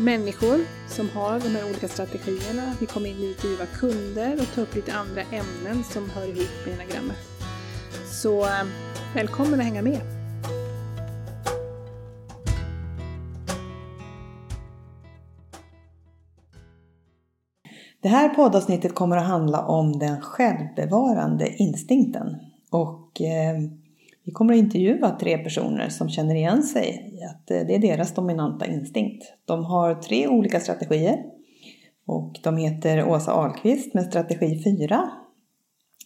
människor som har de här olika strategierna. Vi kommer intervjua kunder och ta upp lite andra ämnen som hör ihop med enagrammet. Så eh, välkommen att hänga med! Det här poddavsnittet kommer att handla om den självbevarande instinkten. Och eh, vi kommer att intervjua tre personer som känner igen sig i att eh, det är deras dominanta instinkt. De har tre olika strategier och de heter Åsa Ahlqvist med strategi 4,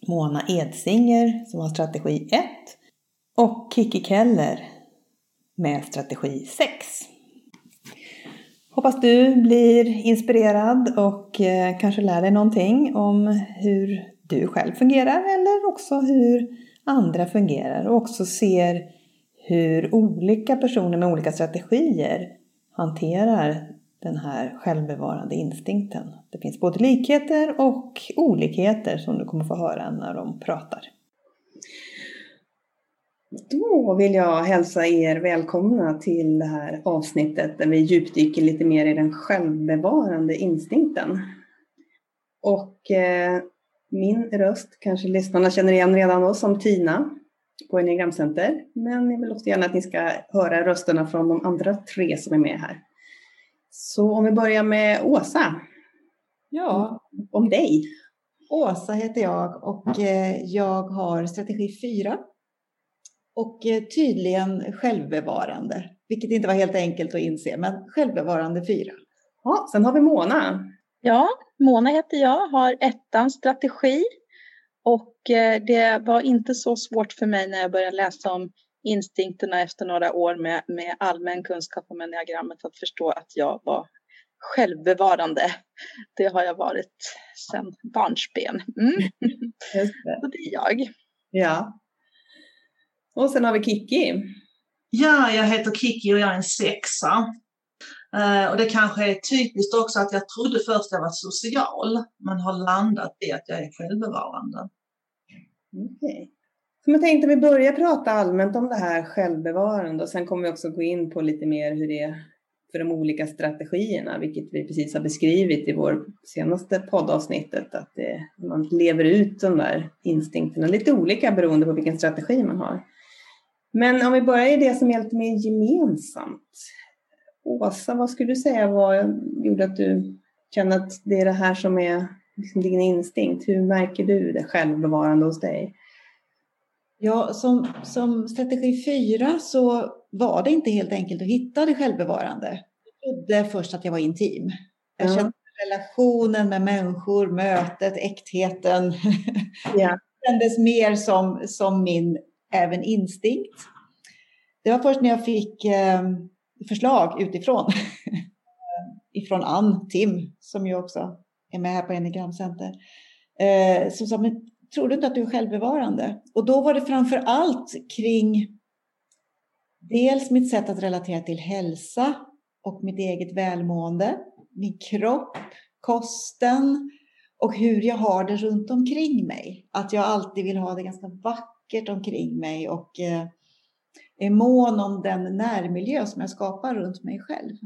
Mona Edsinger som har strategi 1 och Kiki Keller med strategi 6. Hoppas du blir inspirerad och eh, kanske lär dig någonting om hur du själv fungerar eller också hur andra fungerar och också ser hur olika personer med olika strategier hanterar den här självbevarande instinkten. Det finns både likheter och olikheter som du kommer få höra när de pratar. Då vill jag hälsa er välkomna till det här avsnittet där vi djupdyker lite mer i den självbevarande instinkten. Och eh, min röst kanske lyssnarna känner igen redan då som Tina på Enneagramcenter. Men jag vill också gärna att ni ska höra rösterna från de andra tre som är med här. Så om vi börjar med Åsa. Ja. Om dig. Åsa heter jag och eh, jag har strategi 4. Och eh, tydligen självbevarande, vilket inte var helt enkelt att inse, men självbevarande 4. Ja, sen har vi Mona. Ja, Mona heter jag, har ettans strategi och eh, det var inte så svårt för mig när jag började läsa om instinkterna efter några år med, med allmän kunskap om enneagrammet att förstå att jag var självbevarande. Det har jag varit sedan barnsben. Mm. Det. Så det är jag. Ja. Och sen har vi Kiki. Ja, jag heter Kiki och jag är en sexa. Eh, och det kanske är typiskt också att jag trodde först jag var social, men har landat i att jag är självbevarande. Okej. Okay. Så jag tänkte vi börjar prata allmänt om det här självbevarande och sen kommer vi också gå in på lite mer hur det är för de olika strategierna, vilket vi precis har beskrivit i vår senaste poddavsnittet, att det, man lever ut de där instinkterna lite olika beroende på vilken strategi man har. Men om vi börjar i det som är lite mer gemensamt. Åsa, vad skulle du säga var, gjorde att du känner att det är det här som är liksom din instinkt? Hur märker du det självbevarande hos dig? Ja, som, som strategi 4 så var det inte helt enkelt att hitta det självbevarande. Jag trodde först att jag var intim. Jag ja. kände relationen med människor, mötet, äktheten. Ja. kändes mer som, som min även instinkt. Det var först när jag fick eh, förslag utifrån. ifrån Ann Tim, som ju också är med här på Enneagramcenter. Eh, som sa, men tror du inte att du är självbevarande? Och då var det framför allt kring dels mitt sätt att relatera till hälsa och mitt eget välmående, min kropp, kosten och hur jag har det runt omkring mig. Att jag alltid vill ha det ganska vackert omkring mig och eh, är mån om den närmiljö som jag skapar runt mig själv.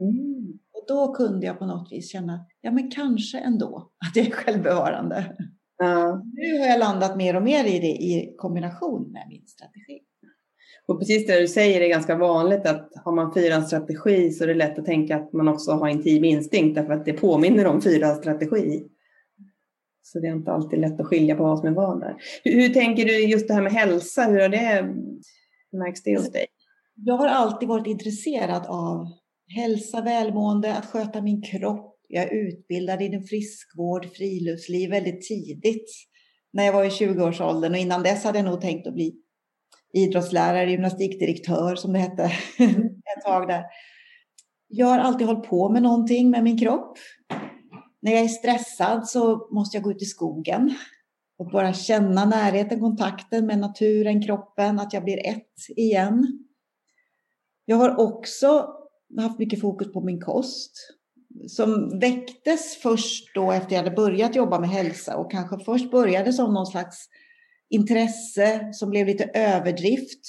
Mm. Och då kunde jag på något vis känna, ja men kanske ändå att jag är självbevarande. Ja. Nu har jag landat mer och mer i det i kombination med min strategi. Och precis det du säger är ganska vanligt att har man fyra strategi så är det lätt att tänka att man också har intim instinkt därför att det påminner om fyra strategi. Så det är inte alltid lätt att skilja på vad som är vad där. Hur, hur tänker du just det här med hälsa? Hur har det märks det hos dig? Jag har alltid varit intresserad av hälsa, välmående, att sköta min kropp. Jag är utbildad inom friskvård, friluftsliv väldigt tidigt när jag var i 20-årsåldern och innan dess hade jag nog tänkt att bli idrottslärare, gymnastikdirektör som det hette ett tag där. Jag har alltid hållit på med någonting med min kropp. När jag är stressad så måste jag gå ut i skogen och bara känna närheten, kontakten med naturen, kroppen, att jag blir ett igen. Jag har också haft mycket fokus på min kost som väcktes först då efter jag hade börjat jobba med hälsa och kanske först började som någon slags intresse som blev lite överdrift.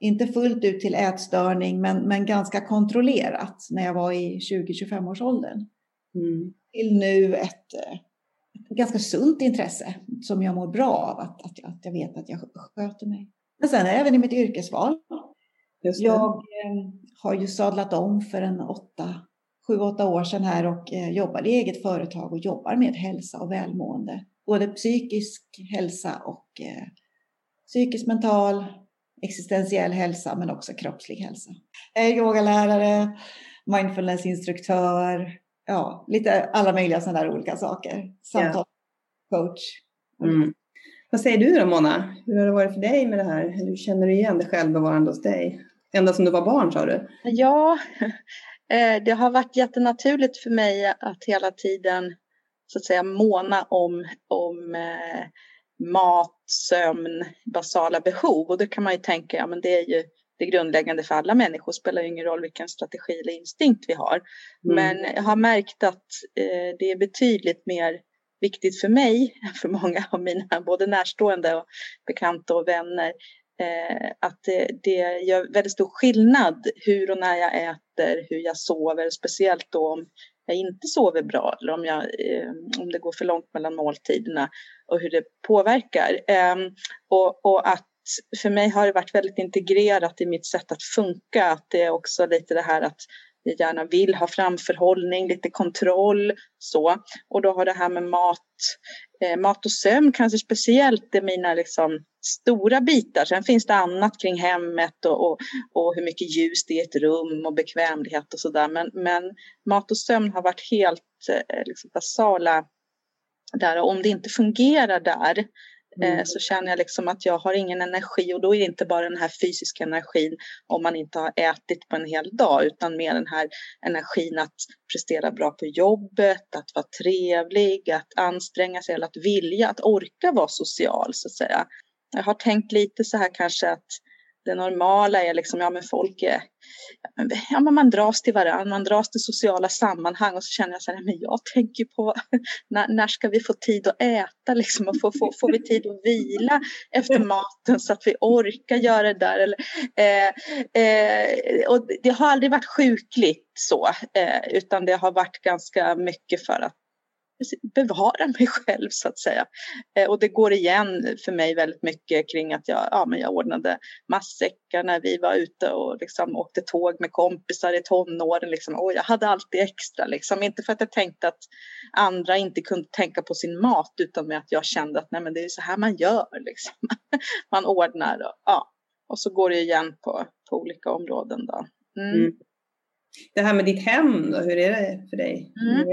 Inte fullt ut till ätstörning men, men ganska kontrollerat när jag var i 20-25 års åldern. Mm. Till nu ett, ett, ganska sunt intresse som jag mår bra av, att, att, att jag vet att jag sköter mig. Men sen även i mitt yrkesval. Jag eh, har ju sadlat om för en åtta sju, åtta år sedan här och eh, jobbade i eget företag och jobbar med hälsa och välmående. Både psykisk hälsa och eh, psykisk, mental, existentiell hälsa men också kroppslig hälsa. Jag är yogalärare, mindfulnessinstruktör, ja, lite alla möjliga sådana där olika saker. Samtalscoach. Mm. Vad säger du då Mona? Hur har det varit för dig med det här? Hur känner du igen det självbevarande hos dig? Ända som du var barn sa du? Ja, Eh, det har varit jättenaturligt för mig att hela tiden så att säga måna om, om eh, mat, sömn, basala behov. Och då kan man ju tänka, ja men det är ju det grundläggande för alla människor, spelar ju ingen roll vilken strategi eller instinkt vi har. Mm. Men jag har märkt att eh, det är betydligt mer viktigt för mig, för många av mina både närstående och bekanta och vänner, Eh, att det, det gör väldigt stor skillnad hur och när jag äter, hur jag sover, speciellt då om jag inte sover bra eller om, jag, eh, om det går för långt mellan måltiderna och hur det påverkar. Eh, och, och att för mig har det varit väldigt integrerat i mitt sätt att funka, att det är också lite det här att jag gärna vill ha framförhållning, lite kontroll så. Och då har det här med mat, eh, mat och sömn kanske speciellt är mina liksom stora bitar. Sen finns det annat kring hemmet och, och, och hur mycket ljus det är i ett rum och bekvämlighet och sådär. Men, men mat och sömn har varit helt eh, liksom basala där. Och om det inte fungerar där Eh, mm. så känner jag liksom att jag har ingen energi och då är det inte bara den här fysiska energin om man inte har ätit på en hel dag utan mer den här energin att prestera bra på jobbet, att vara trevlig, att anstränga sig eller att vilja, att orka vara social så att säga. Jag har tänkt lite så här kanske att det normala är liksom, ja men folk är, ja men man dras till varandra, man dras till sociala sammanhang och så känner jag så här, men jag tänker på när, när ska vi få tid att äta liksom och få, få, får vi tid att vila efter maten så att vi orkar göra det där? Eller, eh, eh, och det har aldrig varit sjukligt så, eh, utan det har varit ganska mycket för att bevara mig själv så att säga. Eh, och det går igen för mig väldigt mycket kring att jag, ja, men jag ordnade matsäckar när vi var ute och liksom åkte tåg med kompisar i tonåren. Liksom. Och jag hade alltid extra, liksom. inte för att jag tänkte att andra inte kunde tänka på sin mat utan med att jag kände att nej, men det är så här man gör. Liksom. man ordnar och, ja. och så går det igen på, på olika områden. Då. Mm. Mm. Det här med ditt hem då, hur är det för dig? Mm.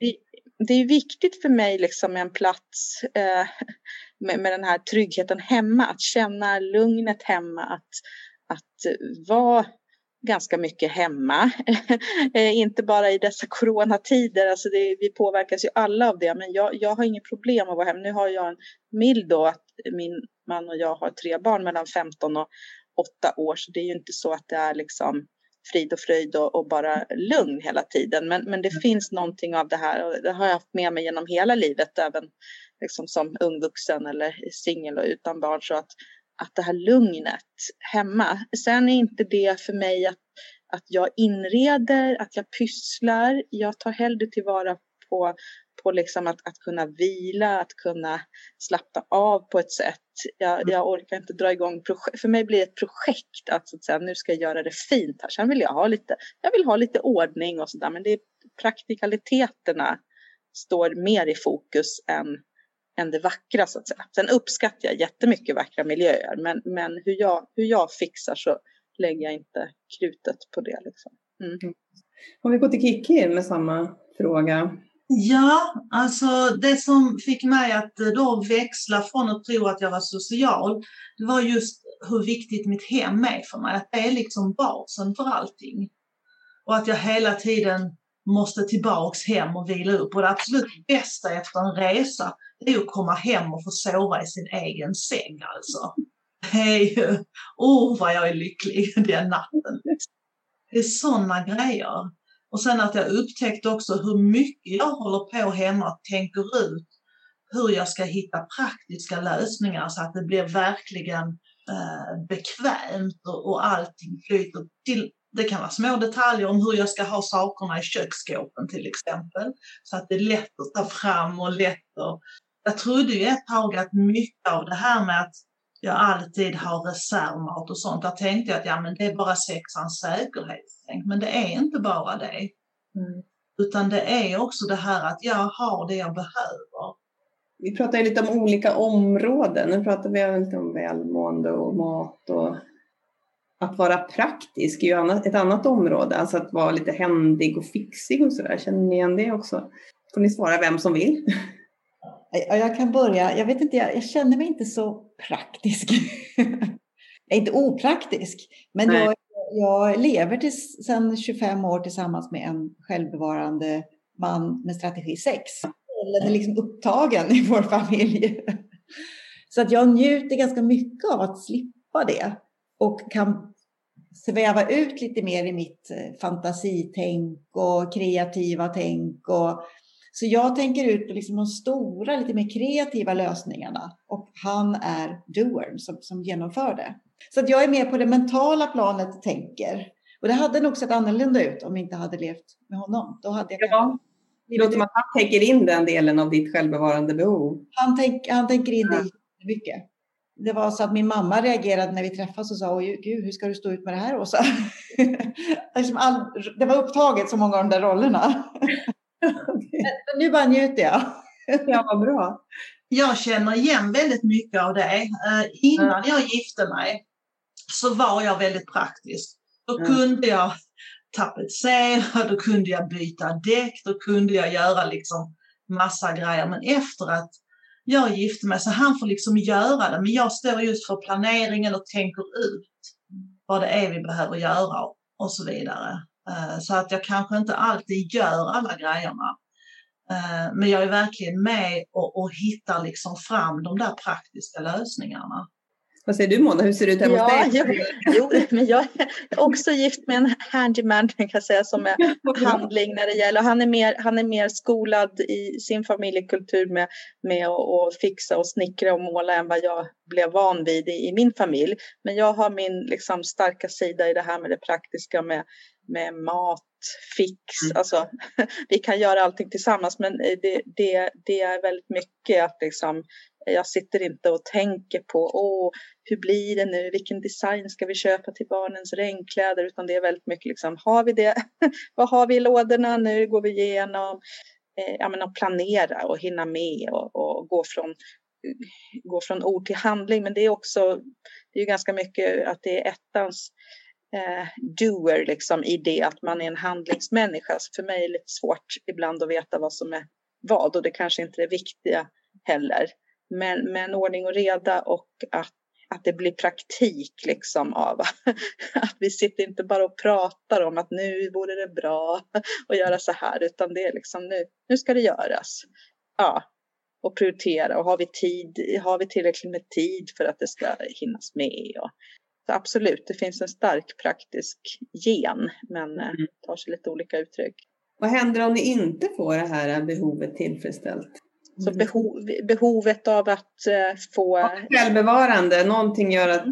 Det, det är viktigt för mig liksom med en plats eh, med, med den här tryggheten hemma, att känna lugnet hemma, att, att vara ganska mycket hemma. Eh, inte bara i dessa coronatider, alltså det, vi påverkas ju alla av det, men jag, jag har inget problem att vara hemma. Nu har jag en mild då att min man och jag har tre barn mellan 15 och 8 år, så det är ju inte så att det är liksom frid och fröjd och, och, bara lugn hela tiden. Men, men det mm. finns någonting av det här och det har jag haft med mig genom hela livet, även liksom som ungvuxen eller singel och utan barn. Så att, att det här lugnet hemma. Sen är inte det för mig att, att jag inreder, att jag pysslar. Jag tar hellre tillvara på på liksom att, att kunna vila, att kunna slappna av på ett sätt. Jag, mm. jag orkar inte dra igång projekt. För mig blir det ett projekt att, så att säga, nu ska jag göra det fint här. Sen vill jag ha lite, jag vill ha lite ordning och sådär, men det är praktikaliteterna står mer i fokus än, än det vackra så att säga. Sen uppskattar jag jättemycket vackra miljöer men, men hur, jag, hur jag fixar så lägger jag inte krutet på det. Liksom. Mm. mm. Om vi går till Kiki med samma fråga. Ja, alltså det som fick mig att eh, då växla från att tro att jag var social, det var just hur viktigt mitt hem är för mig. Att det är liksom basen för allting. Och att jag hela tiden måste tillbaks hem och vila upp. Och det absolut bästa efter en resa, det är att komma hem och få sova i sin egen säng alltså. Hej, oh vad jag är lycklig den natten. Det är sådana grejer. Och sen att jag upptäckte också hur mycket jag håller på hemma och tänker ut hur jag ska hitta praktiska lösningar så att det blir verkligen eh, bekvämt och, och allting flyter till. Det kan vara små detaljer om hur jag ska ha sakerna i köksskåpen till exempel. Så att det är lätt att ta fram och lätt att... Jag trodde ju ett tag att mycket av det här med att jag alltid har reservmat och sånt. Där tänkte jag att ja, men det är bara sexans säkerhetstänk. Men det är inte bara det. Mm. Utan det är också det här att jag har det jag behöver. Vi pratar lite om olika områden. Nu pratar vi lite om välmående och mat och att vara praktisk är ju ett annat område. Alltså att vara lite händig och fixig och sådär. Känner ni igen det också? Får ni svara vem som vill. Jag kan börja. Jag vet inte, jag, jag känner mig inte så praktisk. jag är inte opraktisk, men jag, jag, lever sedan 25 år tillsammans med en självbevarande man med strategi 6. Den är liksom upptagen i vår familj. Så att jag njuter ganska mycket av att slippa det och kan sväva ut lite mer i mitt eh, fantasitänk och kreativa tänk och så jag tänker ut på liksom de stora, lite mer kreativa lösningarna och han är doern som, som genomför det. Så att jag är mer på det mentala planet tänker. Och det hade nog sett annorlunda ut om vi inte hade levt med honom. Då hade jag ja. Det låter som att han tänker in den delen av ditt självbevarande behov. Han, tänk, han tänker in ja. det mycket. Det var så att min mamma reagerade när vi träffades och sa, Oj, gud, hur ska du stå ut med det här Åsa? det var upptaget så många av de där rollerna. Nu bara njuter jag. ja, vad bra. Jag känner igen väldigt mycket av det. Eh, innan jag gifte mig så var jag väldigt praktisk. Då kunde jag tapetsera, då kunde jag byta däck, då kunde jag göra liksom massa grejer. Men efter att jag gifte mig så han får liksom göra det. Men jag står just för planeringen och tänker ut vad det är vi behöver göra och så vidare. Eh, så att jag kanske inte alltid gör alla grejerna. Eh, men jag är verkligen med och, och hittar liksom fram de där praktiska lösningarna. Vad säger du Mona, hur ser det ut hemma ja, hos dig? Jo, jo, men jag är också gift med en handyman kan jag säga som är handling när det gäller. Han är mer, han är mer skolad i sin familjekultur med, med att fixa och snickra och måla än vad jag blev van vid i, i min familj. Men jag har min liksom, starka sida i det här med det praktiska med med mat, fix, mm. alltså vi kan göra allting tillsammans men det, det, det är väldigt mycket att liksom jag sitter inte och tänker på åh, hur blir det nu, vilken design ska vi köpa till barnens regnkläder? Utan det är väldigt mycket liksom, har vi det, vad har vi i lådorna, nu? Går vi igenom, eh, ja men att planera och hinna med och, och gå från gå från ord till handling. Men det är också, det är ganska mycket att det är ettans eh, doer liksom i det att man är en handlingsmänniska. Så för mig är det lite svårt ibland att veta vad som är vad och det kanske inte är det viktiga heller. Men, men ordning och reda och att, att det blir praktik liksom av att vi sitter inte bara och pratar om att nu vore det bra att göra så här utan det är liksom nu, nu ska det göras. Ja, och prioritera och har vi tid, har vi tillräckligt med tid för att det ska hinnas med och så absolut, det finns en stark praktisk gen, men eh, mm. tar sig lite olika uttryck. Vad händer om ni inte får det här behovet tillfredsställt? Så behov, behovet av att eh, få... Självbevarande, någonting gör att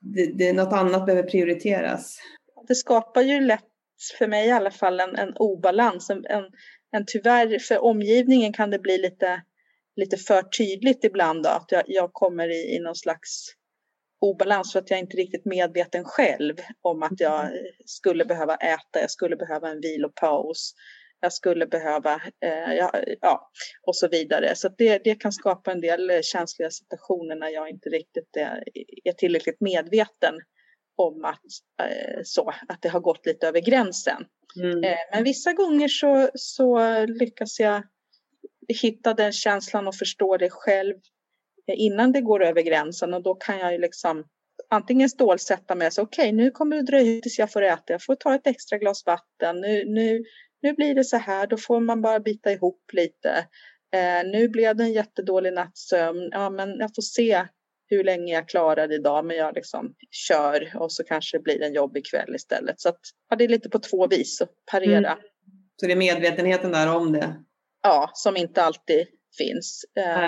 det, det, något annat behöver prioriteras. Det skapar ju lätt, för mig i alla fall, en, en obalans. En, en, en tyvärr, för omgivningen kan det bli lite, lite för tydligt ibland då, att jag, jag kommer i, i någon slags obalans för att jag inte riktigt medveten själv om att jag skulle behöva äta, jag skulle behöva en vilopaus. jag skulle behöva, eh, ja, ja, och så vidare. Så det, det kan skapa en del känsliga situationer när jag inte riktigt är, är tillräckligt medveten om att, eh, så, att det har gått lite över gränsen. Mm. Eh, men vissa gånger så, så lyckas jag hitta den känslan och förstå det själv innan det går över gränsen och då kan jag ju liksom antingen stålsätta mig säga okej okay, nu kommer det dröja tills jag får äta, jag får ta ett extra glas vatten, nu, nu, nu blir det så här, då får man bara bita ihop lite. Eh, nu blev det en jättedålig nattsömn, ja men jag får se hur länge jag klarar idag, men jag liksom kör och så kanske det blir en jobbig kväll istället. Så att, ja, det är lite på två vis att parera. Mm. Så det är medvetenheten där om det? Ja, som inte alltid finns. Eh,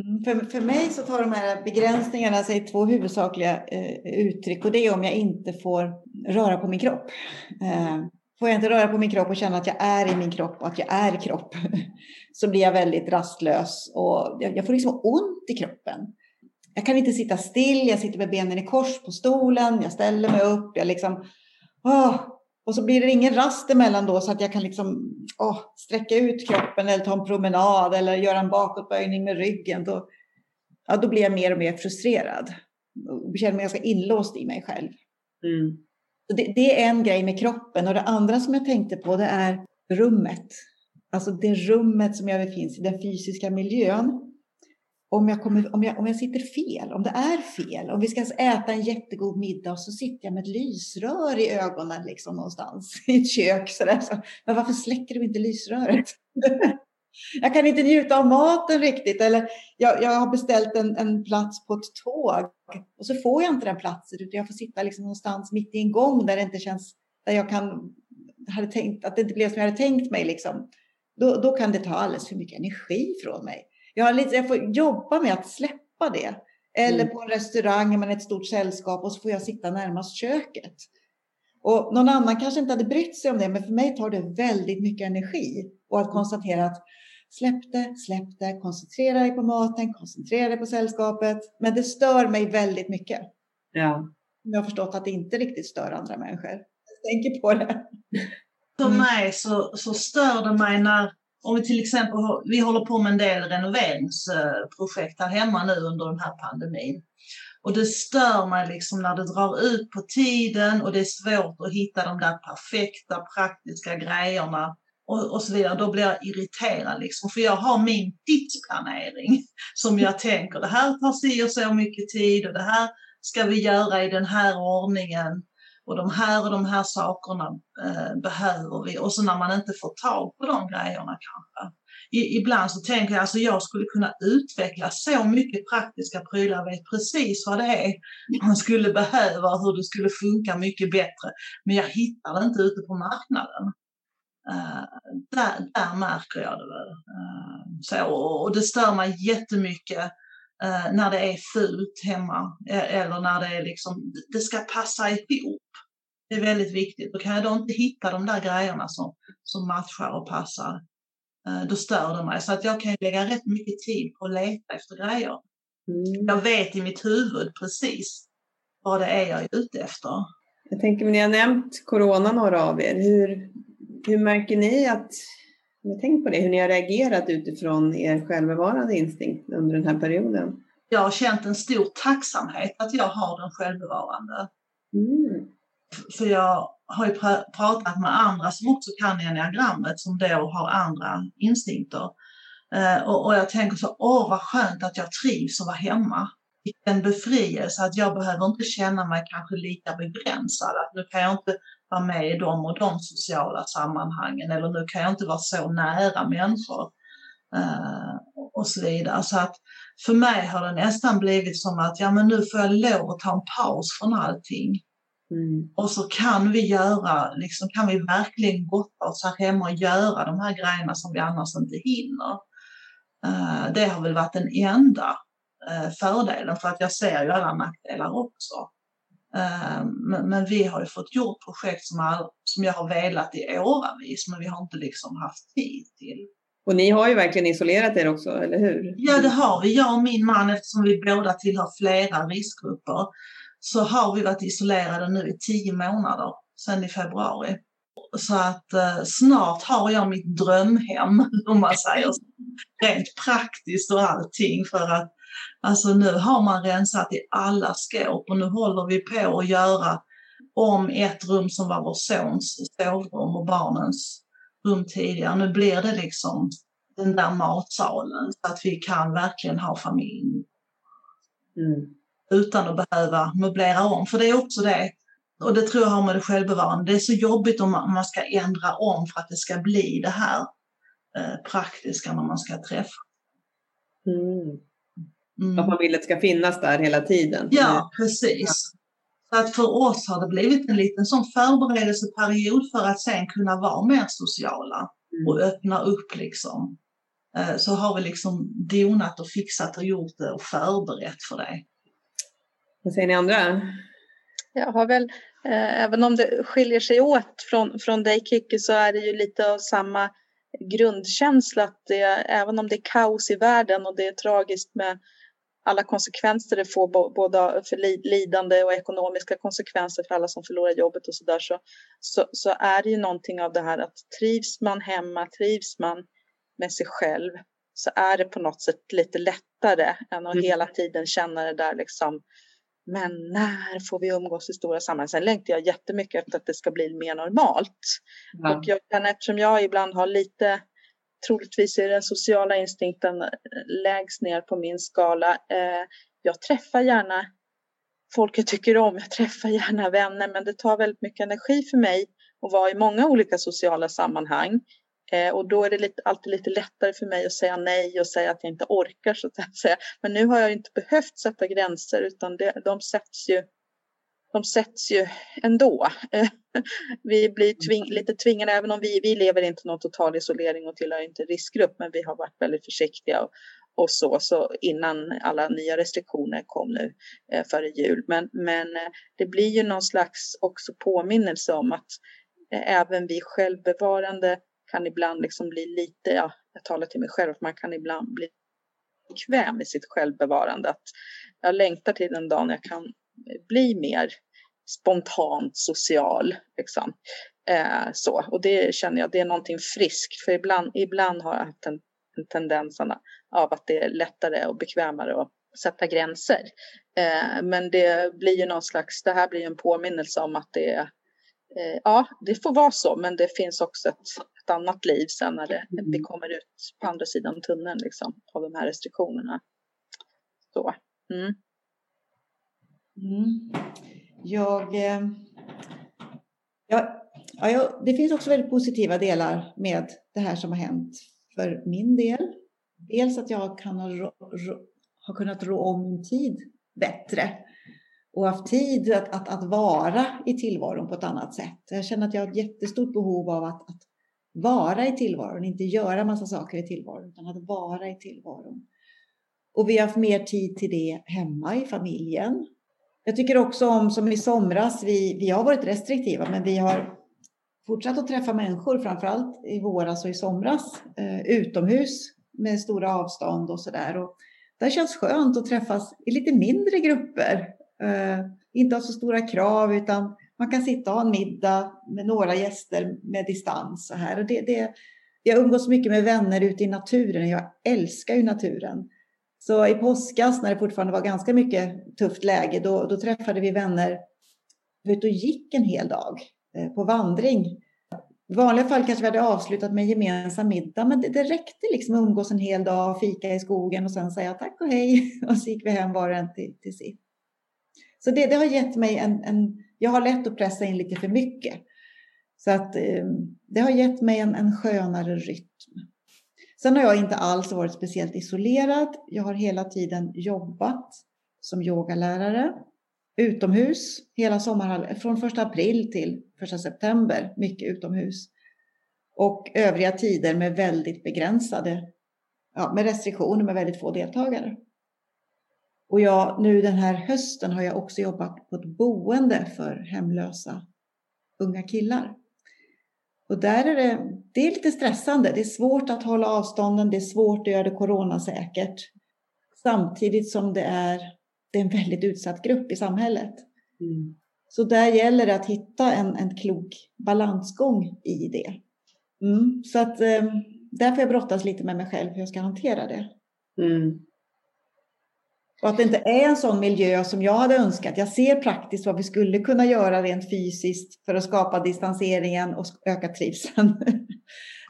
mm. För, för mig så tar de här begränsningarna sig två huvudsakliga eh, uttryck och det är om jag inte får röra på min kropp. Eh, får jag inte röra på min kropp och känna att jag är i min kropp och att jag är kropp så blir jag väldigt rastlös och jag, jag får liksom ont i kroppen. Jag kan inte sitta still, jag sitter med benen i kors på stolen, jag ställer mig upp, jag liksom... Åh, och så blir det ingen rast emellan då så att jag kan liksom åh, sträcka ut kroppen eller ta en promenad eller göra en bakåtböjning med ryggen. Då, ja, då blir jag mer och mer frustrerad och känner mig ganska inlåst i mig själv. Mm. Det, det, är en grej med kroppen och det andra som jag tänkte på det är rummet. Alltså det rummet som jag befinner i, den fysiska miljön om jag, kommer, om, jag, om jag sitter fel, om det är fel, om vi ska äta en jättegod middag och så sitter jag med ett lysrör i ögonen liksom någonstans i ett kök. Så där, så, men varför släcker du inte lysröret? jag kan inte njuta av maten riktigt. Eller jag, jag har beställt en, en, plats på ett tåg och så får jag inte den platsen utan jag får sitta liksom någonstans mitt i en gång där det inte känns, där jag kan, hade tänkt, att det inte blev som jag hade tänkt mig. Liksom. Då, då kan det ta alldeles för mycket energi från mig. Jag, har lite, jag får jobba med att släppa det. Eller mm. på en restaurang med ett stort sällskap och så får jag sitta närmast köket. Och någon annan kanske inte hade brytt sig om det, men för mig tar det väldigt mycket energi. Och att konstatera att släpp det, släpp det, koncentrera dig på maten, koncentrera dig på sällskapet. Men det stör mig väldigt mycket. Ja. Jag har förstått att det inte riktigt stör andra människor. Jag tänker på det. För mig så, så stör det mig när om vi till exempel, vi håller på med en del renoveringsprojekt här hemma nu under den här pandemin. Och det stör mig liksom när det drar ut på tiden och det är svårt att hitta de där perfekta praktiska grejerna och, och så vidare. Då blir jag irriterad liksom, för jag har min tidsplanering som jag tänker, det här tar si och så mycket tid och det här ska vi göra i den här ordningen och de här och de här sakerna eh, behöver vi. Och så när man inte får tag på de grejerna kanske. I, ibland så tänker jag alltså jag skulle kunna utveckla så mycket praktiska prylar, jag vet precis vad det är man skulle behöva, hur det skulle funka mycket bättre. Men jag hittar det inte ute på marknaden. Uh, där, där märker jag det väl. Uh, så, och det stör mig jättemycket uh, när det är fult hemma eller när det är liksom, det ska passa ihop. Det är väldigt viktigt. Då kan jag då inte hitta de där grejerna som, som matchar och passar. Eh, då stör det mig. Så att jag kan lägga rätt mycket tid på att leta efter grejer. Mm. Jag vet i mitt huvud precis vad det är jag är ute efter. Jag tänker, ni har nämnt corona några av er. Hur, hur märker ni att, jag tänkt på det, hur ni har reagerat utifrån er självbevarande instinkt under den här perioden? Jag har känt en stor tacksamhet att jag har den självbevarande. Mm. För jag har ju pratat med andra som också kan enneagrammet som då har andra instinkter. Eh, och, och, jag tänker så, åh vad skönt att jag trivs att vara hemma. Vilken befrielse att jag behöver inte känna mig kanske lika begränsad. Att nu kan jag inte vara med i de och de sociala sammanhangen eller nu kan jag inte vara så nära människor. Uh, och så vidare. Så att för mig har det nästan blivit som att ja, men nu får jag lov att ta en paus från allting. Mm. Och så kan vi göra, liksom, kan vi verkligen gotta oss här hemma och göra de här grejerna som vi annars inte hinner. Uh, det har väl varit den enda uh, fördelen för att jag ser ju alla nackdelar också. Uh, men, men, vi har ju fått gjort projekt som, all, som jag har velat i åravis men vi har inte liksom haft tid till. Och ni har ju verkligen isolerat er också, eller hur? Ja, det har vi. Jag och min man, eftersom vi båda tillhör flera riskgrupper, så har vi varit isolerade nu i tio månader sedan i februari. Så att eh, snart har jag mitt drömhem, om man säger så. Rent praktiskt och allting för att alltså nu har man rensat i alla skåp och nu håller vi på att göra om ett rum som var vår sons sovrum och barnens rum tidigare. Nu blir det liksom den där matsalen så att vi kan verkligen ha familj. Mm. Utan att behöva möblera om. För det är också det, och det tror jag har med det självbevarande, det är så jobbigt om man ska ändra om för att det ska bli det här eh, praktiska när man ska träffa. Mm. Mm. Att man vill att det ska finnas där hela tiden. Ja, precis. Så att för oss har det blivit en liten sån förberedelseperiod för att sen kunna vara mer sociala mm. och öppna upp liksom. Eh, så har vi liksom donat och fixat och gjort det och förberett för det. Vad säger ni andra? Jag har väl, eh, även om det skiljer sig åt från, från dig Kiki så är det ju lite av samma grundkänsla att det, även om det är kaos i världen och det är tragiskt med alla konsekvenser det får både för lidande och ekonomiska konsekvenser för alla som förlorar jobbet och så där så, så, så är det ju någonting av det här att trivs man hemma, trivs man med sig själv så är det på något sätt lite lättare än att mm. hela tiden känna det där liksom men när får vi umgås i stora sammanhang? Sen längtar jag jättemycket efter att det ska bli mer normalt. Ja. Och jag kan, eftersom jag ibland har lite troligtvis är den sociala instinkten lägst ner på min skala. Eh, jag träffar gärna folk jag tycker om, jag träffar gärna vänner, men det tar väldigt mycket energi för mig att vara i många olika sociala sammanhang. Eh, och då är det lite, alltid lite lättare för mig att säga nej och säga att jag inte orkar. Så att säga. Men nu har jag inte behövt sätta gränser utan det, de sätts ju de sätts ju ändå. vi blir tving, lite tvingade, även om vi, vi lever inte någon total isolering och tillhör inte riskgrupp, men vi har varit väldigt försiktiga och, och så, så innan alla nya restriktioner kom nu eh, före jul. Men, men eh, det blir ju någon slags också påminnelse om att eh, även vi självbevarande kan ibland liksom bli lite, ja, jag talar till mig själv, att man kan ibland bli bekväm i sitt självbevarande. Att jag längtar till den dagen jag kan bli mer spontant social. Liksom. Eh, så. Och det känner jag, det är någonting friskt. För ibland, ibland har jag haft en, en tendens av att det är lättare och bekvämare att sätta gränser. Eh, men det blir ju någon slags, det här blir en påminnelse om att det är eh, Ja, det får vara så, men det finns också ett, ett annat liv sen när det, mm. vi kommer ut på andra sidan tunneln liksom, av de här restriktionerna. Så. Mm. Mm. Jag, eh, ja, ja, det finns också väldigt positiva delar med det här som har hänt för min del. Dels att jag kan ha, ro, har kunnat rå om min tid bättre och haft tid att, att, att, vara i tillvaron på ett annat sätt. Jag känner att jag har ett jättestort behov av att, att vara i tillvaron, inte göra massa saker i tillvaron, utan att vara i tillvaron. Och vi har haft mer tid till det hemma i familjen. Jag tycker också om, som i somras, vi, vi har varit restriktiva, men vi har fortsatt att träffa människor, framförallt i våras och i somras, eh, utomhus med stora avstånd och sådär. Det känns skönt att träffas i lite mindre grupper. Eh, inte ha så stora krav, utan man kan sitta och ha en middag med några gäster med distans. Så här. Och det, det, jag umgås mycket med vänner ute i naturen. Jag älskar ju naturen. Så i påskas när det fortfarande var ganska mycket tufft läge, då, då träffade vi vänner ut och gick en hel dag eh, på vandring. I vanliga fall kanske vi hade avslutat med en gemensam middag, men det, det räckte liksom att umgås en hel dag och fika i skogen och sen säga tack och hej och så gick vi hem var och en till, till sitt. Så det, det, har gett mig en, en, jag har lätt att pressa in lite för mycket. Så att eh, det har gett mig en, en skönare rytm. Sen har jag inte alls varit speciellt isolerad. Jag har hela tiden jobbat som yogalärare utomhus hela sommaren, från första april till första september, mycket utomhus. Och övriga tider med väldigt begränsade, ja, med restriktioner med väldigt få deltagare. Och jag, nu den här hösten har jag också jobbat på ett boende för hemlösa unga killar. Och där är det, det är lite stressande. Det är svårt att hålla avstånden. Det är svårt att göra det coronasäkert. Samtidigt som det är, det är en väldigt utsatt grupp i samhället. Mm. Så där gäller det att hitta en, en klok balansgång i det. Mm, så att eh, där får jag brottas lite med mig själv hur jag ska hantera det. Mm. Och att det inte är en sån miljö som jag hade önskat. Jag ser praktiskt vad vi skulle kunna göra rent fysiskt för att skapa distanseringen och öka trivseln.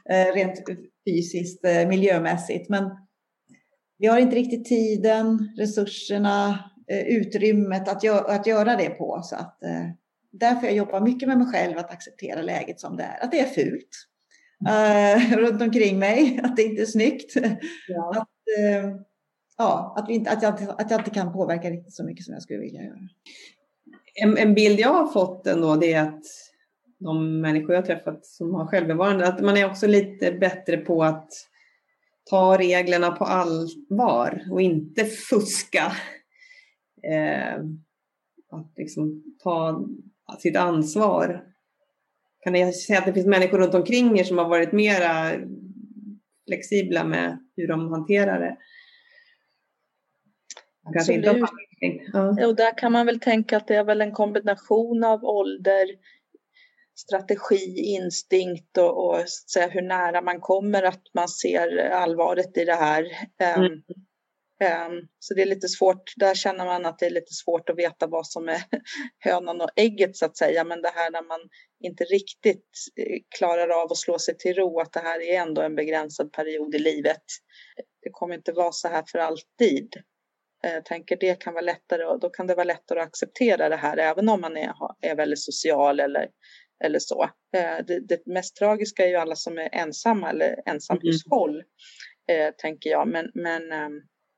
Eh, rent fysiskt, eh, miljömässigt. Men vi har inte riktigt tiden, resurserna, eh, utrymmet att, gö att göra det på. Så att, därför jag jobbar mycket med mig själv att acceptera läget som det är. Att det är fult uh, runt omkring mig, att det inte är snyggt. Ja. Att, ja, att, vi inte, att, jag, att jag inte kan påverka riktigt så mycket som jag skulle vilja göra. En, en bild jag har fått ändå det är att de människor jag träffat som har självbevarande, att man är också lite bättre på att ta reglerna på allvar och inte fuska. Eh, att liksom ta sitt ansvar. Kan ni säga att det finns människor runt omkring er som har varit mera flexibla med hur de hanterar det? Absolut. Ja. Och där kan man väl tänka att det är väl en kombination av ålder, strategi, instinkt och, och säga hur nära man kommer att man ser allvaret i det här. Ehm, mm. Um, så det är lite svårt, där känner man att det är lite svårt att veta vad som är hönan och ägget så att säga. Men det här när man inte riktigt eh, klarar av att slå sig till ro, att det här är ändå en begränsad period i livet. Det kommer inte vara så här för alltid. Eh, tänker det kan vara lättare och då kan det vara lättare att acceptera det här även om man är, är väldigt social eller eller så. Eh, det, det, mest tragiska är ju alla som är ensamma eller ensamhushåll, mm. eh, tänker jag. Men, men eh,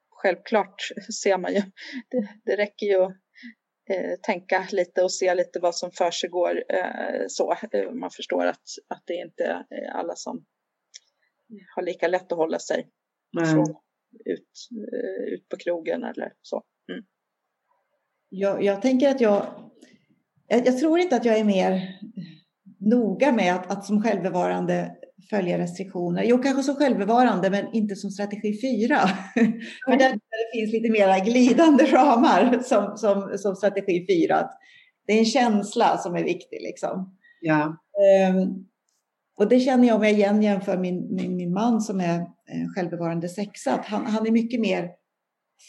självklart ser man ju, det, det räcker ju eh, tänka lite och se lite vad som försiggår eh, så. Eh, man förstår att, att det inte är alla som har lika lätt att hålla sig mm. från, ut, ut på krogen eller så. Mm. Jag, jag tänker att jag, jag, jag, tror inte att jag är mer noga med att, att som självbevarande följa restriktioner. Jo, kanske som självbevarande, men inte som strategi 4. För där, där det finns lite mera glidande ramar som, som, som strategi 4. Det är en känsla som är viktig. Liksom. Ja. Um, och det känner jag mig igen jämför min, min, min man som är eh, självbevarande sexa. Han, han är mycket mer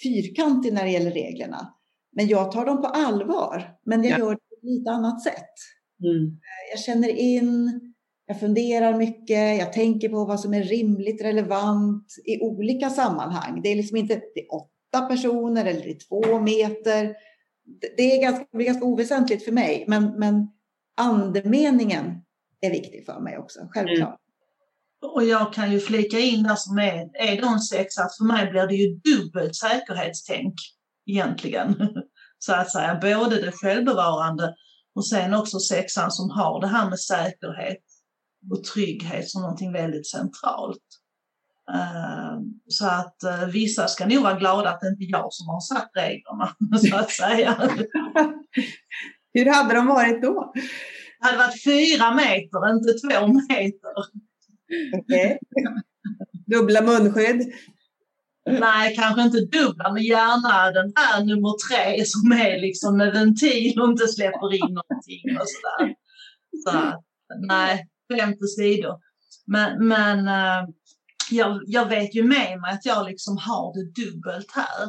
fyrkantig när det gäller reglerna. Men jag tar dem på allvar. Men jag ja. gör det på ett lite annat sätt. Mm. Jag känner in, jag funderar mycket, jag tänker på vad som är rimligt relevant i olika sammanhang. Det är liksom inte det är åtta personer eller det är två meter. Det är ganska, det är ganska oväsentligt för mig, men, men andemeningen är viktig för mig också, självklart. Mm. Och jag kan ju flika in där som är, är det en sexa, att för mig blir det ju dubbelt säkerhetstänk egentligen. Så att säga, både det självbevarande och sen också sexan som har det här med säkerhet och trygghet som någonting väldigt centralt. Uh, så att uh, vissa ska nog vara glada att det inte är jag som har satt reglerna, så att säga. Hur hade de varit då? Det hade varit fyra meter, inte två meter. Okay. Dubbla munskydd? Nej, kanske inte dubbla, men gärna den här nummer tre som är liksom med ventil och inte släpper in någonting och sådär. Så, nej, skämt åsido. Men, men uh, jag, jag vet ju med mig att jag liksom har det dubbelt här.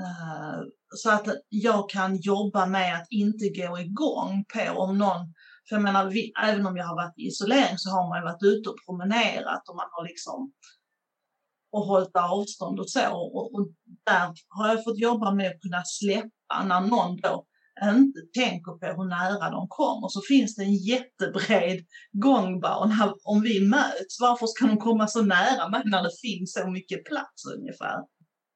Uh, så att jag kan jobba med att inte gå igång på om någon, för jag menar, vi, även om jag har varit i isolering så har man varit ute och promenerat och man har liksom och hållit avstånd och så. Och, och, där har jag fått jobba med att kunna släppa när någon då inte tänker på hur nära de kommer så finns det en jättebred gångbana om vi möts. Varför ska de komma så nära mig när det finns så mycket plats ungefär?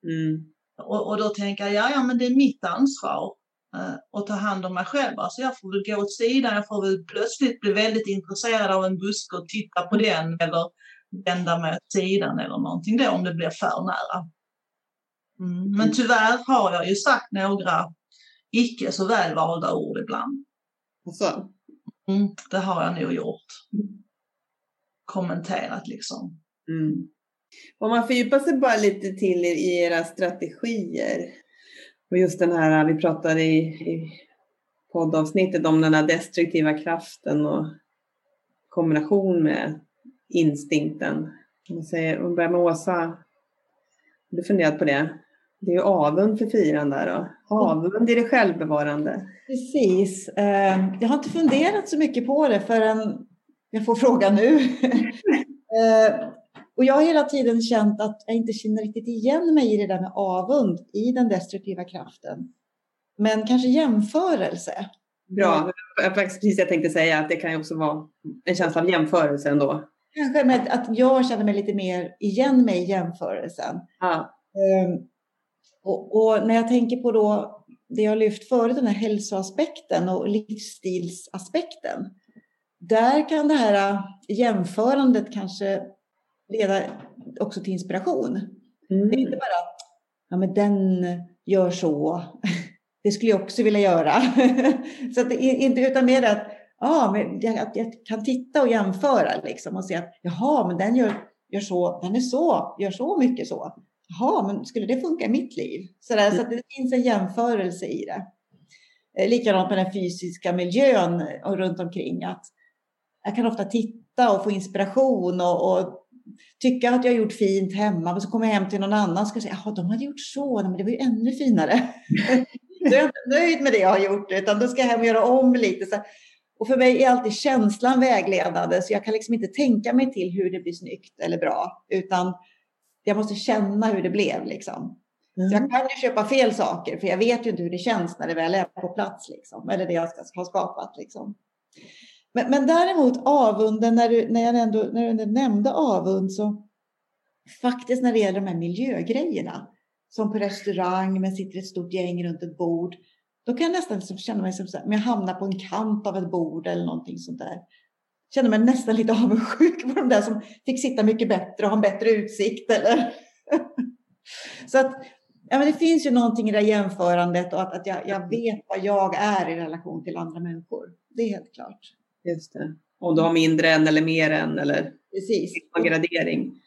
Mm. Och, och, då tänker jag, ja, ja men det är mitt ansvar eh, att ta hand om mig själv. Alltså jag får väl gå åt sidan, jag får väl plötsligt bli väldigt intresserad av en buske och titta på den eller vända mig åt sidan eller någonting då om det blir för nära. Mm. Men tyvärr har jag ju sagt några icke så välvalda ord ibland. Så. Mm, det har jag nog gjort. Kommenterat liksom. Mm. Om man fördjupar sig bara lite till i era strategier och just den här, vi pratade i, i poddavsnittet om den här destruktiva kraften och kombination med instinkten. Om vi börjar med Åsa. Har du funderat på det? Det är ju avund för fyran där då. Avund i det självbevarande. Precis. Eh, jag har inte funderat så mycket på det förrän jag får frågan nu. Eh, och jag har hela tiden känt att jag inte känner riktigt igen mig i det där med avund i den destruktiva kraften. Men kanske jämförelse. Bra, precis jag tänkte säga att det kan ju också vara en känsla av jämförelse ändå. Kanske med att jag känner mig lite mer igen mig i jämförelsen. Ja. Um, och, och, när jag tänker på då det jag lyft förut, den här hälsoaspekten och livsstilsaspekten. Där kan det här jämförandet kanske leda också till inspiration. Mm. Det är inte bara att ja, men den gör så. Det skulle jag också vilja göra. så att inte utan mer att, ja, men jag, jag kan titta och jämföra liksom och se att jaha, men den gör, gör så, den är så, gör så mycket så. Jaha, men skulle det funka i mitt liv? Så, där, mm. så att det finns en jämförelse i det. Eh, likadant med den fysiska miljön och runt omkring. Att jag kan ofta titta och få inspiration och, och tycka att jag har gjort fint hemma, men så kommer jag hem till någon annan och ska säga att de hade gjort så, men det var ju ännu finare. då är jag inte nöjd med det jag har gjort, utan då ska jag hem och göra om lite. Så. Och för mig är alltid känslan vägledande, så jag kan liksom inte tänka mig till hur det blir snyggt eller bra, utan jag måste känna hur det blev. Liksom. Mm. Jag kan ju köpa fel saker, för jag vet ju inte hur det känns när det väl är på plats, liksom, eller det jag ska ha skapat. Liksom. Men, men däremot avunden, när du, när, jag ändå, när du nämnde avund så faktiskt när det gäller de här miljögrejerna, som på restaurang, men sitter ett stort gäng runt ett bord, då kan jag nästan liksom känna mig som så här, om jag hamnar på en kant av ett bord eller någonting sånt där. Känner mig nästan lite avundsjuk på de där som fick sitta mycket bättre och ha en bättre utsikt. Eller? så att ja, men det finns ju någonting i det jämförandet och att, att jag, jag vet vad jag är i relation till andra människor. Det är helt klart. Just det. Om du har mindre än eller mer än eller Precis. gradering.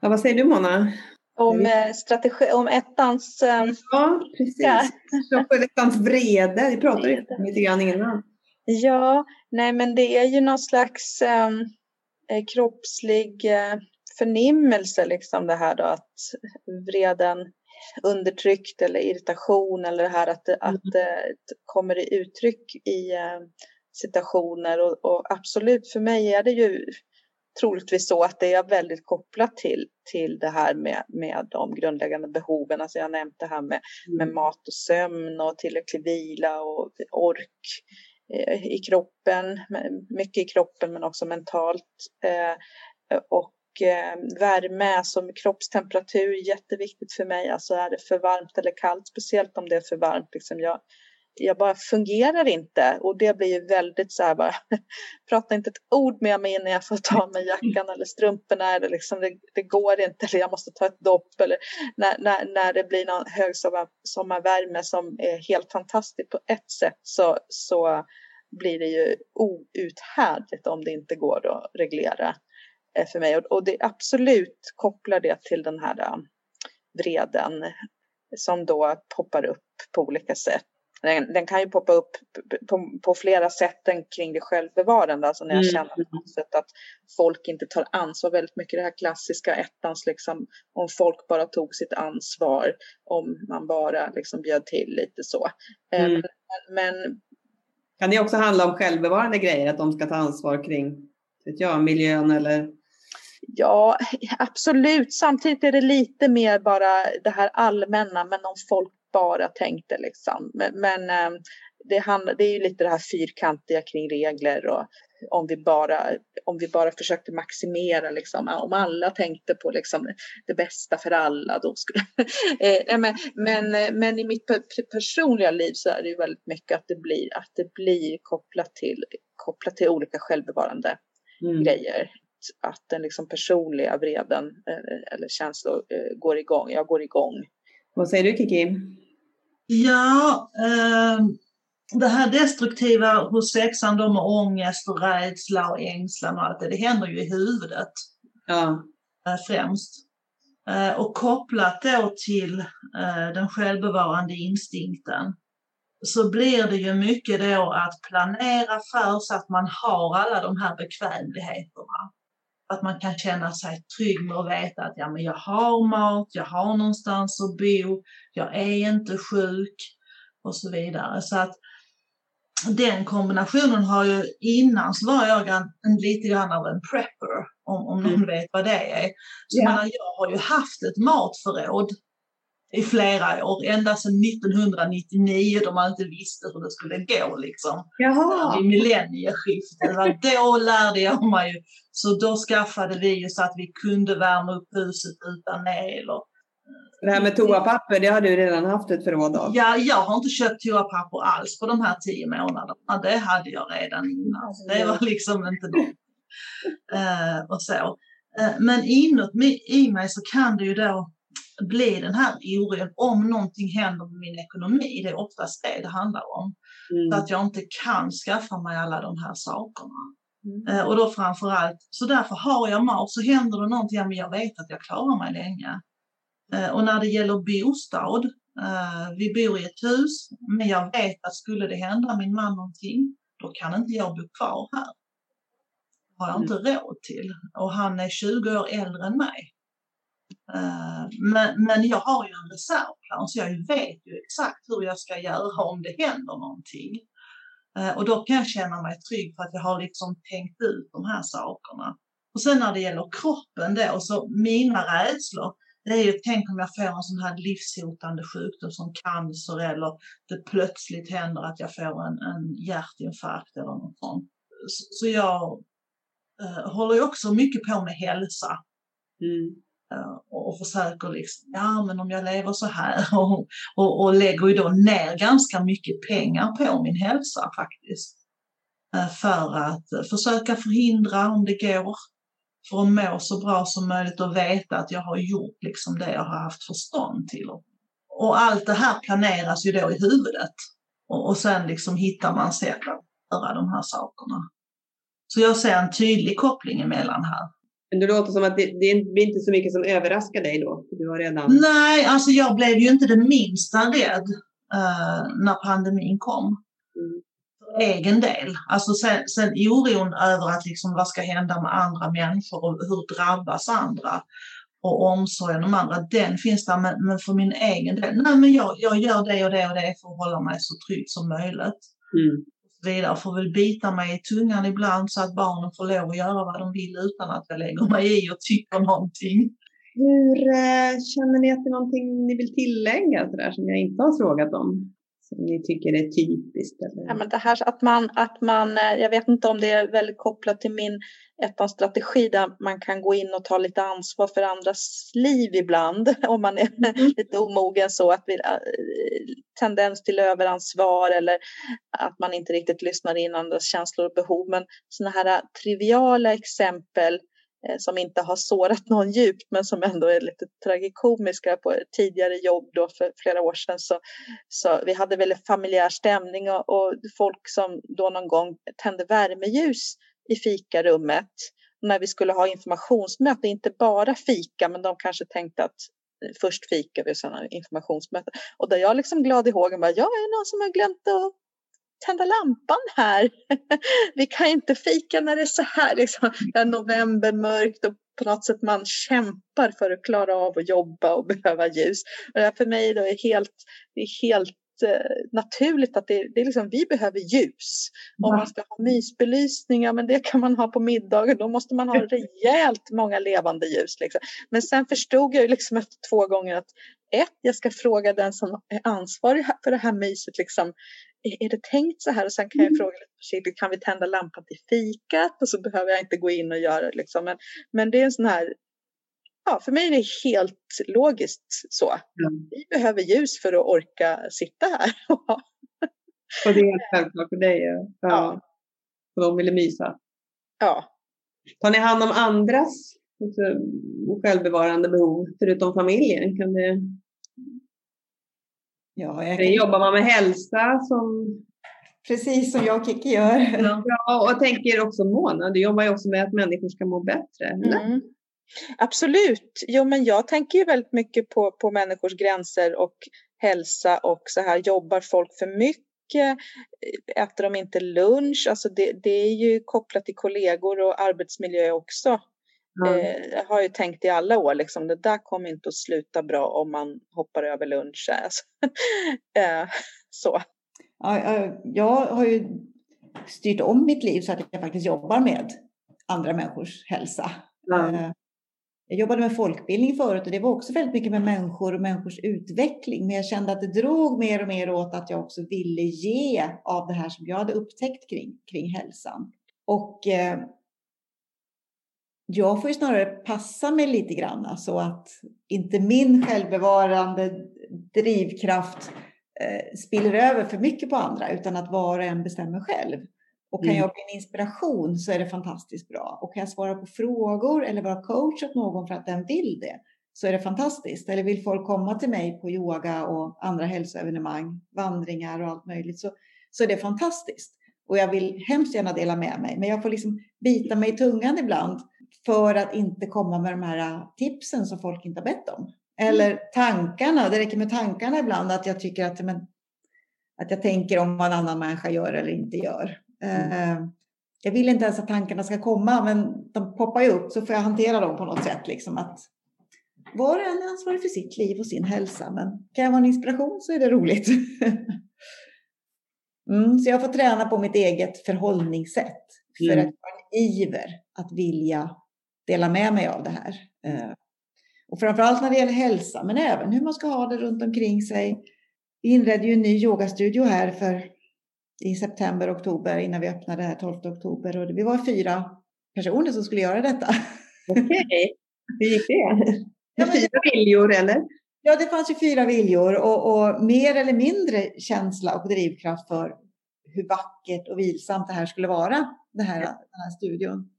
Ja, vad säger du Mona? Om, eh, strategi, om ettans... Eh, ja, precis. Ja. ettans vrede. Vi pratade ju lite grann innan. Ja, nej men det är ju någon slags ehm, eh, kroppslig eh, förnimmelse liksom det här då att vreden undertryckt eller irritation eller det här att, mm. att det kommer i uttryck i eh, situationer och, och, absolut för mig är det ju troligtvis så att det är väldigt kopplat till, till det här med, med de grundläggande behoven. Alltså jag har nämnt det här med, med mm. mat och sömn och tillräcklig vila och ork eh, i kroppen, mycket i kroppen men också mentalt. Eh, och eh, Eh, värme, som kroppstemperatur är jätteviktigt för mig. Alltså är det för varmt eller kallt, speciellt om det är för varmt. Liksom jag, jag bara fungerar inte och det blir ju väldigt så här bara, prata inte ett ord med mig innan jag får ta mig jackan eller strumporna eller liksom det, det går inte eller jag måste ta ett dopp eller när, när, när det blir någon högsommarvärme som är helt fantastisk på ett sätt så, så blir det ju outhärdligt om det inte går att reglera för mig. Och det absolut kopplar det till den här äh, vreden som då poppar upp på olika sätt. Den, den, kan ju poppa upp på, på, flera sätt än kring det självbevarande. Alltså när jag mm. känner att, att folk inte tar ansvar. Väldigt mycket det här klassiska ettans, liksom, om folk bara tog sitt ansvar. Om man bara liksom bjöd till lite så. Eh, mm. Men, men, kan det också handla om självbevarande grejer? Att de ska ta ansvar kring vet jag, miljön eller Ja, absolut. Samtidigt är det lite mer bara det här allmänna, men om folk bara tänkte liksom. Men, men ehm, det, handlar, det är ju lite det här fyrkantiga kring regler och om vi bara, om vi bara försökte maximera, liksom, om alla tänkte på liksom, det bästa för alla. Då skulle, eh, men, men, men i mitt personliga liv så är det ju väldigt mycket att det blir, att det blir kopplat, till, kopplat till olika självbevarande mm. grejer att den liksom personliga vreden eh, eller känslor eh, går igång. Jag går igång. Vad säger du Kiki? Ja, eh, det här destruktiva hos sexan då med ångest och rädsla och ängslan och allt det, det händer ju i huvudet. Ja. Eh, främst. Eh, och kopplat då till eh, den självbevarande instinkten så blir det ju mycket då att planera för så att man har alla de här bekvämligheterna. Att man kan känna sig trygg med att veta att ja, men jag har mat, jag har någonstans att bo, jag är inte sjuk och så vidare. Så att den kombinationen har ju innan så var jag en, en lite grann av en prepper om, om någon mm. vet vad det är. Så ja. menar, jag har ju haft ett matförråd i flera år, ända sedan 1999 då man inte visste hur det skulle gå liksom. Jaha. Vid millennieskiftet, då lärde jag mig så då skaffade vi ju så att vi kunde värma upp huset utan el. Och, det här med toapapper, det har du redan haft ett förråd av? Ja, jag har inte köpt toapapper alls på de här tio månaderna. Det hade jag redan innan. Det var liksom inte något. uh, och så. Uh, men inåt i mig så kan det ju då bli den här oron om någonting händer med min ekonomi. Det är oftast det det handlar om. Mm. Så att jag inte kan skaffa mig alla de här sakerna. Mm. Uh, och då framförallt, så därför har jag mat, så händer det någonting, ja, men jag vet att jag klarar mig länge. Eh, och när det gäller bostad, eh, vi bor i ett hus, men jag vet att skulle det hända min man någonting, då kan inte jag bo kvar här. Det har jag inte mm. råd till. Och han är 20 år äldre än mig. Eh, men, men jag har ju en reservplan så jag vet ju exakt hur jag ska göra om det händer någonting. Eh, och då kan jag känna mig trygg för att jag har liksom tänkt ut de här sakerna. Och sen när det gäller kroppen då, och så mina rädslor, det är ju, tänk om jag får en sån här livshotande sjukdom som cancer eller det plötsligt händer att jag får en, en hjärtinfarkt eller något sånt. Så, så jag eh, håller ju också mycket på med hälsa. Mm. Eh, och, försöker liksom, ja men om jag lever så här och, och, och lägger ju då ner ganska mycket pengar på min hälsa faktiskt. Eh, för att försöka förhindra om det går för att må så bra som möjligt och veta att jag har gjort liksom det jag har haft förstånd till. Och allt det här planeras ju då i huvudet. Och, och sen liksom hittar man sätt att göra de här sakerna. Så jag ser en tydlig koppling emellan här. Men det låter som att det, det blir inte så mycket som överraskar dig då? Du har redan... Nej, alltså jag blev ju inte det minsta rädd uh, när pandemin kom. Mm egen del. Alltså sen, sen oron över att liksom, vad ska hända med andra människor och hur drabbas andra och omsorgen om andra, den finns där. Men, men för min egen del, nej men jag, jag gör det och det och det för att hålla mig så trygg som möjligt. Mm. Vidare får väl bita mig i tungan ibland så att barnen får lov att göra vad de vill utan att jag lägger mig i och tycker någonting. Hur eh, känner ni att det är någonting ni vill tillägga så där, som jag inte har frågat om? som ni tycker är typiskt? Eller? Ja, men det här att man, att man, eh, jag vet inte om det är väldigt kopplat till min ettans strategi där man kan gå in och ta lite ansvar för andras liv ibland om man är mm. lite omogen så att vi, eh, tendens till överansvar eller att man inte riktigt lyssnar in andras känslor och behov. Men sådana här eh, triviala exempel Eh, som inte har sårat någon djupt men som ändå är lite tragikomiska på tidigare jobb då för flera år sedan. Så, så vi hade väldigt familjär stämning och, och folk som då någon gång tände värmeljus i fikarummet när vi skulle ha informationsmöte, inte bara fika, men de kanske tänkte att eh, först fika vi och sen informationsmöte. Och där jag liksom glad i hågen bara, jag är någon som har glömt att tända lampan här. Vi kan inte fika när det är så här. Liksom. Det är novembermörkt och på något sätt man kämpar för att klara av att jobba och behöva ljus. Och det för mig då är helt, det är helt naturligt att det, det är liksom, vi behöver ljus. Om man ska ha mysbelysning, ja, men det kan man ha på middagen. Då måste man ha rejält många levande ljus. Liksom. Men sen förstod jag liksom efter två gånger att ett, jag ska fråga den som är ansvarig för det här myset, liksom, är det tänkt så här? Och sen kan jag mm. fråga lite försiktigt, kan vi tända lampan till fikat? Och så behöver jag inte gå in och göra det. Liksom. Men, men det är en sån här, ja, för mig är det helt logiskt så. Mm. Vi behöver ljus för att orka sitta här. och det är helt självklart för dig? Ja. ja. Och de ville mysa? Ja. Tar ni hand om andras alltså, självbevarande behov förutom familjen? Kan det Ja, jag kan... jobbar man med hälsa som... Precis som jag och Kiki gör. Ja, och tänker också Mona, du jobbar ju också med att människor ska må bättre. Mm. Absolut. Jo, men jag tänker ju väldigt mycket på, på människors gränser och hälsa och så här. Jobbar folk för mycket? Äter de inte lunch? Alltså det, det är ju kopplat till kollegor och arbetsmiljö också. Mm. Eh, jag har ju tänkt i alla år, liksom, det där kommer inte att sluta bra om man hoppar över lunch. Alltså. eh, så. Ja, jag har ju styrt om mitt liv så att jag faktiskt jobbar med andra människors hälsa. Mm. Jag jobbade med folkbildning förut och det var också väldigt mycket med människor och människors utveckling. Men jag kände att det drog mer och mer åt att jag också ville ge av det här som jag hade upptäckt kring, kring hälsan. Och eh, jag får ju snarare passa mig lite grann så att inte min självbevarande drivkraft eh, spiller över för mycket på andra utan att var och en bestämmer själv. Och kan mm. jag bli en inspiration så är det fantastiskt bra. Och kan jag svara på frågor eller vara coach åt någon för att den vill det så är det fantastiskt. Eller vill folk komma till mig på yoga och andra hälsoevenemang, vandringar och allt möjligt så, så är det fantastiskt. Och jag vill hemskt gärna dela med mig, men jag får liksom bita mig i tungan ibland för att inte komma med de här tipsen som folk inte har bett om. Eller tankarna, det räcker med tankarna ibland att jag tycker att, men, att jag tänker om vad en annan människa gör eller inte gör. Mm. Jag vill inte ens att tankarna ska komma, men de poppar ju upp så får jag hantera dem på något sätt. Liksom att var och en är ansvarig för sitt liv och sin hälsa, men kan jag vara en inspiration så är det roligt. mm, så jag får träna på mitt eget förhållningssätt för mm. att ha en iver att vilja dela med mig av det här. Eh, och framförallt när det gäller hälsa, men även hur man ska ha det runt omkring sig. Vi inredde ju en ny yogastudio här för i september, oktober innan vi öppnade här 12 oktober och vi var fyra personer som skulle göra detta. Okej, okay. hur gick det? Ja, fyra viljor eller? Ja, det fanns ju fyra viljor och, och, mer eller mindre känsla och drivkraft för hur vackert och vilsamt det här skulle vara, det här, den här studion.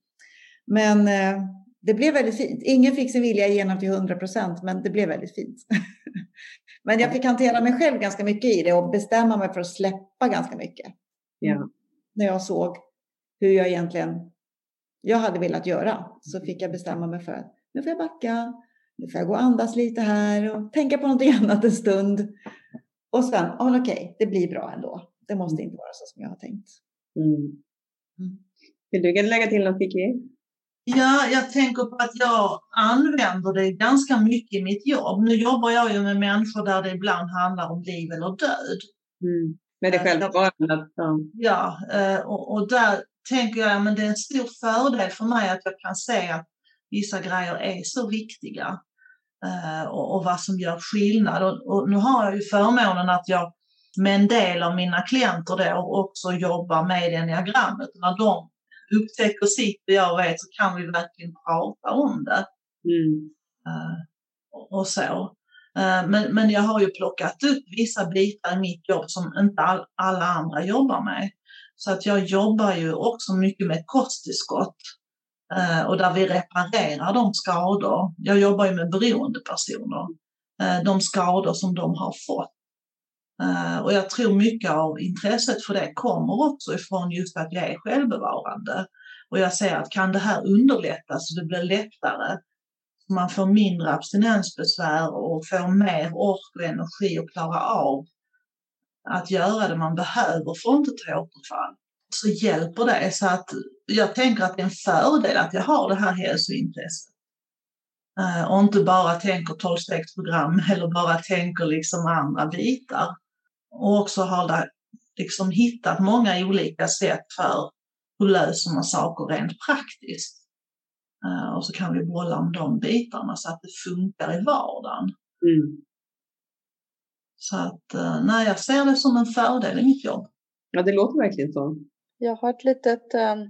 Men eh, det blev väldigt fint. Ingen fick sin vilja igenom till 100 procent, men det blev väldigt fint. men jag fick hantera mig själv ganska mycket i det och bestämma mig för att släppa ganska mycket. Ja. När jag såg hur jag egentligen jag hade velat göra så fick jag bestämma mig för att nu får jag backa, nu får jag gå och andas lite här och tänka på någonting annat en stund. Och sen, ja okej, okay, det blir bra ändå. Det måste inte vara så som jag har tänkt. Mm. Mm. Vill du lägga till något, Kiki? Ja, jag tänker på att jag använder det ganska mycket i mitt jobb. Nu jobbar jag ju med människor där det ibland handlar om liv eller död. Mm. Med det eh, självbevarande. Ja, eh, och, och där tänker jag att det är en stor fördel för mig att jag kan se att vissa grejer är så viktiga eh, och, och vad som gör skillnad. Och, och, nu har jag ju förmånen att jag med en del av mina klienter då också jobbar med enneagrammet. När de upptäcker sitt och jag vet så kan vi verkligen prata om det. Mm. Uh, och så. Uh, men, men jag har ju plockat upp vissa bitar i mitt jobb som inte all, alla andra jobbar med. Så att jag jobbar ju också mycket med kosttillskott uh, och där vi reparerar de skador. Jag jobbar ju med beroendepersoner. De skador som de har fått Eh, Eh, och jag tror mycket av intresset för det kommer också ifrån just att jag är självbevarande. Och jag ser att kan det här underlättas så det blir lättare, man får mindre abstinensbesvär och får mer ork och energi att klara av att göra det man behöver för att inte ta återfall, så hjälper det. Så att jag tänker att det är en fördel att jag har det här hälsointresset. Eh, och inte bara tänker tolvstegsprogram eller bara tänker liksom andra bitar och också har liksom hittat många olika sätt för hur löser man saker rent praktiskt. Uh, och så kan vi bolla om de bitarna så att det funkar i vardagen. Mm. Så att, uh, nej, jag ser det som en fördel i mitt jobb. Ja, det låter verkligen så. Jag har ett litet um,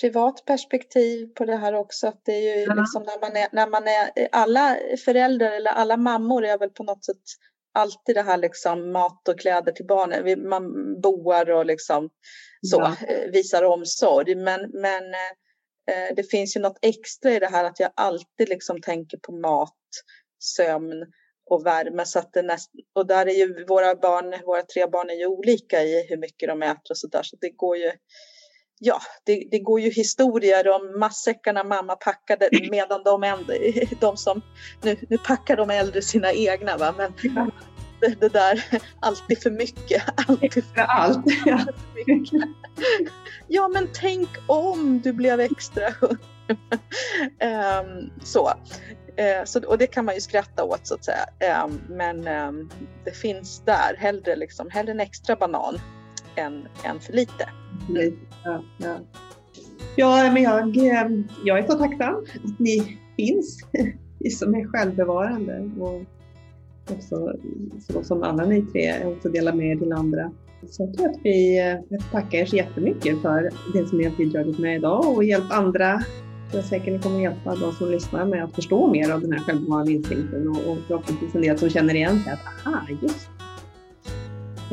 privat perspektiv på det här också. Att det är ju ja. liksom när man är, när man är, alla föräldrar eller alla mammor är väl på något sätt alltid det här liksom mat och kläder till barnen. Man boar och liksom så, ja. Eh, visar omsorg. Men, men eh, det finns ju något extra i det här att jag alltid liksom tänker på mat, sömn och värme. Så att det näst, och där är ju våra barn, våra tre barn är ju olika i hur mycket de äter och så där. Så det går ju ja, det, det, går ju historier om matsäckarna mamma packade medan de, äldre, de som, nu, nu packar de äldre sina egna va, men det, det där alltid för mycket. Alltid för allt. Ja. för mycket. ja men tänk om du blev extra um, så. Uh, så. Och det kan man ju skratta åt så att säga. Um, men um, det finns där hellre, liksom, hellre en extra banan än, än för lite. Ja, ja. ja, men jag, eh, jag är så tacksam att ni finns som är självbevarande. Och också så som alla ni tre också delar med er till andra. Så jag tror att vi eh, tackar er så jättemycket för det som ni har bidragit med idag och hjälpt andra. Jag är säker ni kommer hjälpa de som lyssnar med att förstå mer av den här självbevarande instinkten och, och förhoppningsvis en del som känner igen sig att aha, just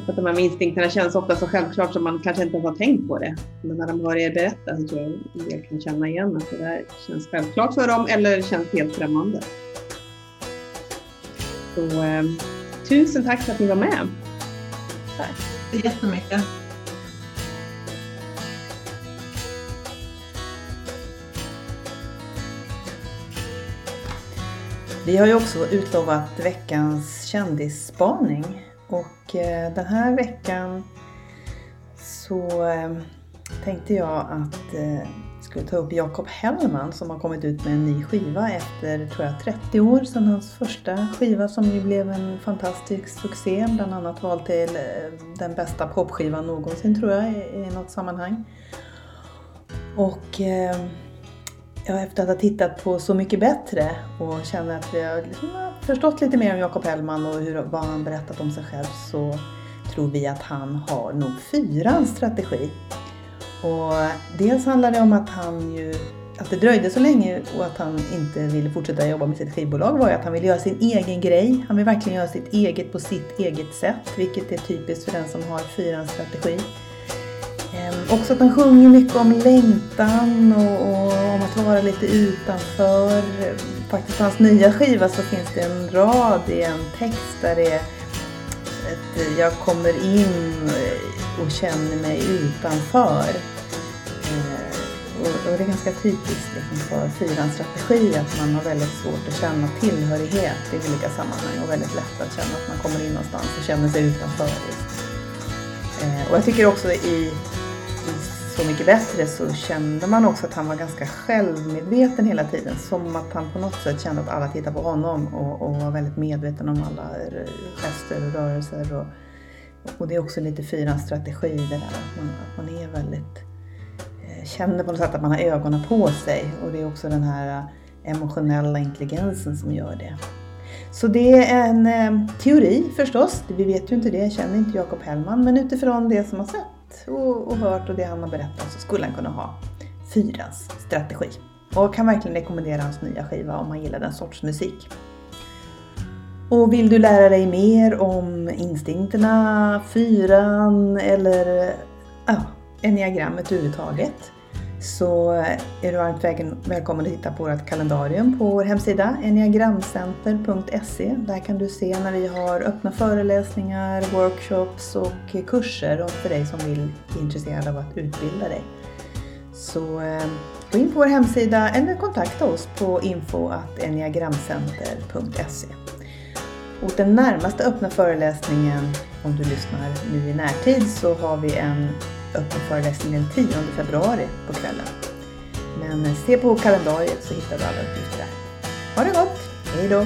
att de här instinkterna känns ofta så självklart som man kanske inte ens har tänkt på det. Men när de hör er berätta så tror jag en del kan känna igen att det där känns självklart för dem eller känns helt främmande. Så eh, tusen tack för att ni var med. Tack så jättemycket. Vi har ju också utlovat veckans kändisspaning och eh, den här veckan så eh, tänkte jag att jag skulle ta upp Jakob Hellman som har kommit ut med en ny skiva efter, tror jag, 30 år sedan hans första skiva som ju blev en fantastisk succé. Bland annat vald till den bästa popskivan någonsin tror jag i något sammanhang. Och ja, efter att ha tittat på Så mycket bättre och känner att vi har liksom förstått lite mer om Jakob Hellman och hur, vad han berättat om sig själv så tror vi att han har nog fyrans strategi. Och dels handlar det om att han ju att det dröjde så länge och att han inte ville fortsätta jobba med sitt skivbolag var ju att han ville göra sin egen grej. Han vill verkligen göra sitt eget på sitt eget sätt, vilket är typiskt för den som har fyrans strategi. Eh, också att han sjunger mycket om längtan och, och, om att vara lite utanför. Faktiskt på hans nya skiva så finns det en rad i en text där det är ett jag kommer in eh, och känner mig utanför. Eh, och, och det är ganska typiskt liksom för fyrans strategi att man har väldigt svårt att känna tillhörighet i olika sammanhang och väldigt lätt att känna att man kommer in någonstans och känner sig utanför. Och jag tycker också i så mycket bättre så kände man också att han var ganska självmedveten hela tiden. Som att han på något sätt kände att alla tittade på honom och, och var väldigt medveten om alla gester och rörelser. Och, och det är också lite fyrans strategi det där att man, att man är väldigt eh, känner på något sätt att man har ögonen på sig och det är också den här eh, emotionella intelligensen som gör det. Så det är en eh, teori förstås, vi vet ju inte det, jag känner inte Jakob Hellman, men utifrån det som har sett och, och hört och det han har berättat så skulle han kunna ha fyrans strategi. Och kan verkligen rekommendera hans nya skiva om man gillar den sorts musik. Och vill du lära dig mer om instinkterna, fyran eller ja, enneagrammet överhuvudtaget så är du varmt välkommen att titta på vårt kalendarium på vår hemsida enneagramcenter.se. Där kan du se när vi har öppna föreläsningar, workshops och kurser för dig som vill är intresserad av att utbilda dig. Så eh, gå in på vår hemsida eller kontakta oss på info.enneagramcenter.se. Och den närmaste öppna föreläsningen, om du lyssnar nu i närtid, så har vi en öppen föreläsning den 10 februari på kvällen. Men se på kalendariet så hittar du alla uppgifter där. Ha det gott! Hej då!